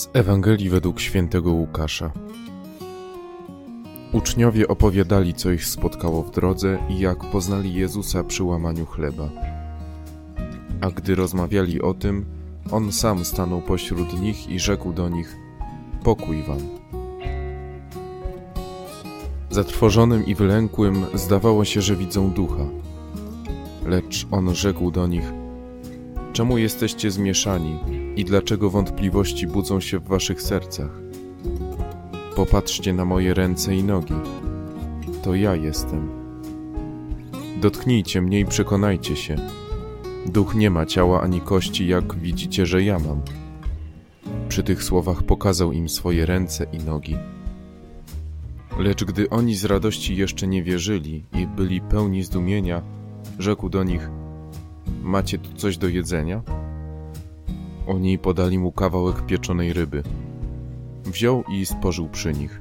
Z Ewangelii według świętego Łukasza. Uczniowie opowiadali, co ich spotkało w drodze i jak poznali Jezusa przy łamaniu chleba. A gdy rozmawiali o tym, on sam stanął pośród nich i rzekł do nich: Pokój wam. Zatrwożonym i wylękłym zdawało się, że widzą ducha. Lecz on rzekł do nich: Czemu jesteście zmieszani i dlaczego wątpliwości budzą się w waszych sercach? Popatrzcie na moje ręce i nogi. To ja jestem. Dotknijcie mnie i przekonajcie się. Duch nie ma ciała ani kości, jak widzicie, że ja mam. Przy tych słowach pokazał im swoje ręce i nogi. Lecz gdy oni z radości jeszcze nie wierzyli i byli pełni zdumienia, rzekł do nich: Macie tu coś do jedzenia? Oni podali mu kawałek pieczonej ryby. Wziął i spożył przy nich.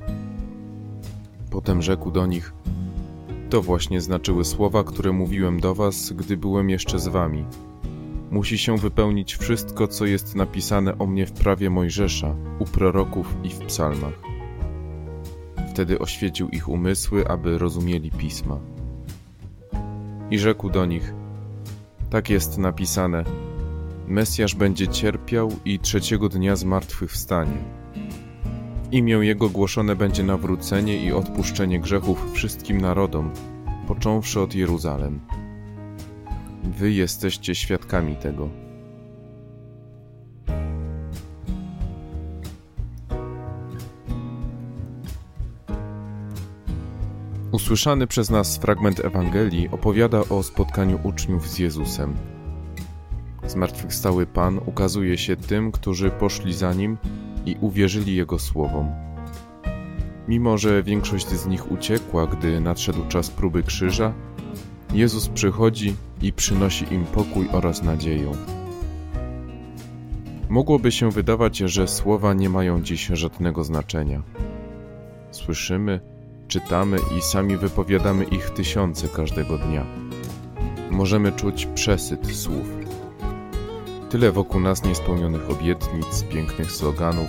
Potem rzekł do nich: To właśnie znaczyły słowa, które mówiłem do was, gdy byłem jeszcze z wami. Musi się wypełnić wszystko, co jest napisane o mnie w prawie Mojżesza, u proroków i w psalmach. Wtedy oświecił ich umysły, aby rozumieli pisma. I rzekł do nich: Tak jest napisane: Mesjasz będzie cierpiał i trzeciego dnia z martwych wstanie. W imię Jego głoszone będzie nawrócenie i odpuszczenie grzechów wszystkim narodom, począwszy od Jeruzalem. Wy jesteście świadkami tego. Usłyszany przez nas fragment Ewangelii opowiada o spotkaniu uczniów z Jezusem. Zmartwychwstały Pan ukazuje się tym, którzy poszli za Nim i uwierzyli Jego słowom. Mimo, że większość z nich uciekła, gdy nadszedł czas próby krzyża, Jezus przychodzi i przynosi im pokój oraz nadzieję. Mogłoby się wydawać, że słowa nie mają dziś żadnego znaczenia. Słyszymy, czytamy i sami wypowiadamy ich tysiące każdego dnia. Możemy czuć przesyt słów. Tyle wokół nas niespełnionych obietnic, pięknych sloganów,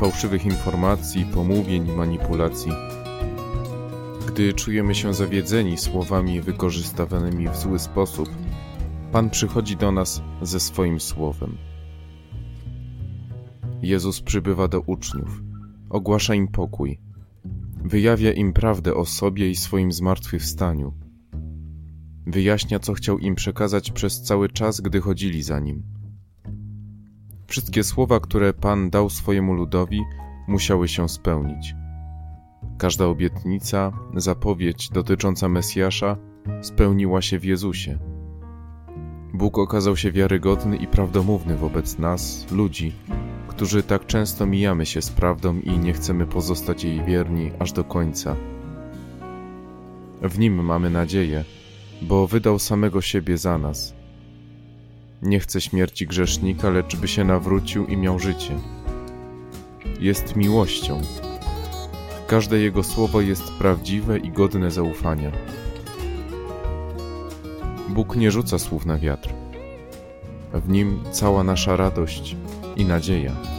fałszywych informacji, pomówień, manipulacji. Gdy czujemy się zawiedzeni słowami wykorzystywanymi w zły sposób, Pan przychodzi do nas ze swoim słowem. Jezus przybywa do uczniów, ogłasza im pokój, wyjawia im prawdę o sobie i swoim zmartwychwstaniu. Wyjaśnia, co chciał im przekazać przez cały czas, gdy chodzili za nim. Wszystkie słowa, które Pan dał swojemu ludowi, musiały się spełnić. Każda obietnica, zapowiedź dotycząca Mesjasza spełniła się w Jezusie. Bóg okazał się wiarygodny i prawdomówny wobec nas, ludzi, którzy tak często mijamy się z prawdą i nie chcemy pozostać jej wierni aż do końca. W nim mamy nadzieję, bo wydał samego siebie za nas. Nie chce śmierci grzesznika, lecz by się nawrócił i miał życie. Jest miłością. Każde jego słowo jest prawdziwe i godne zaufania. Bóg nie rzuca słów na wiatr. W nim cała nasza radość i nadzieja.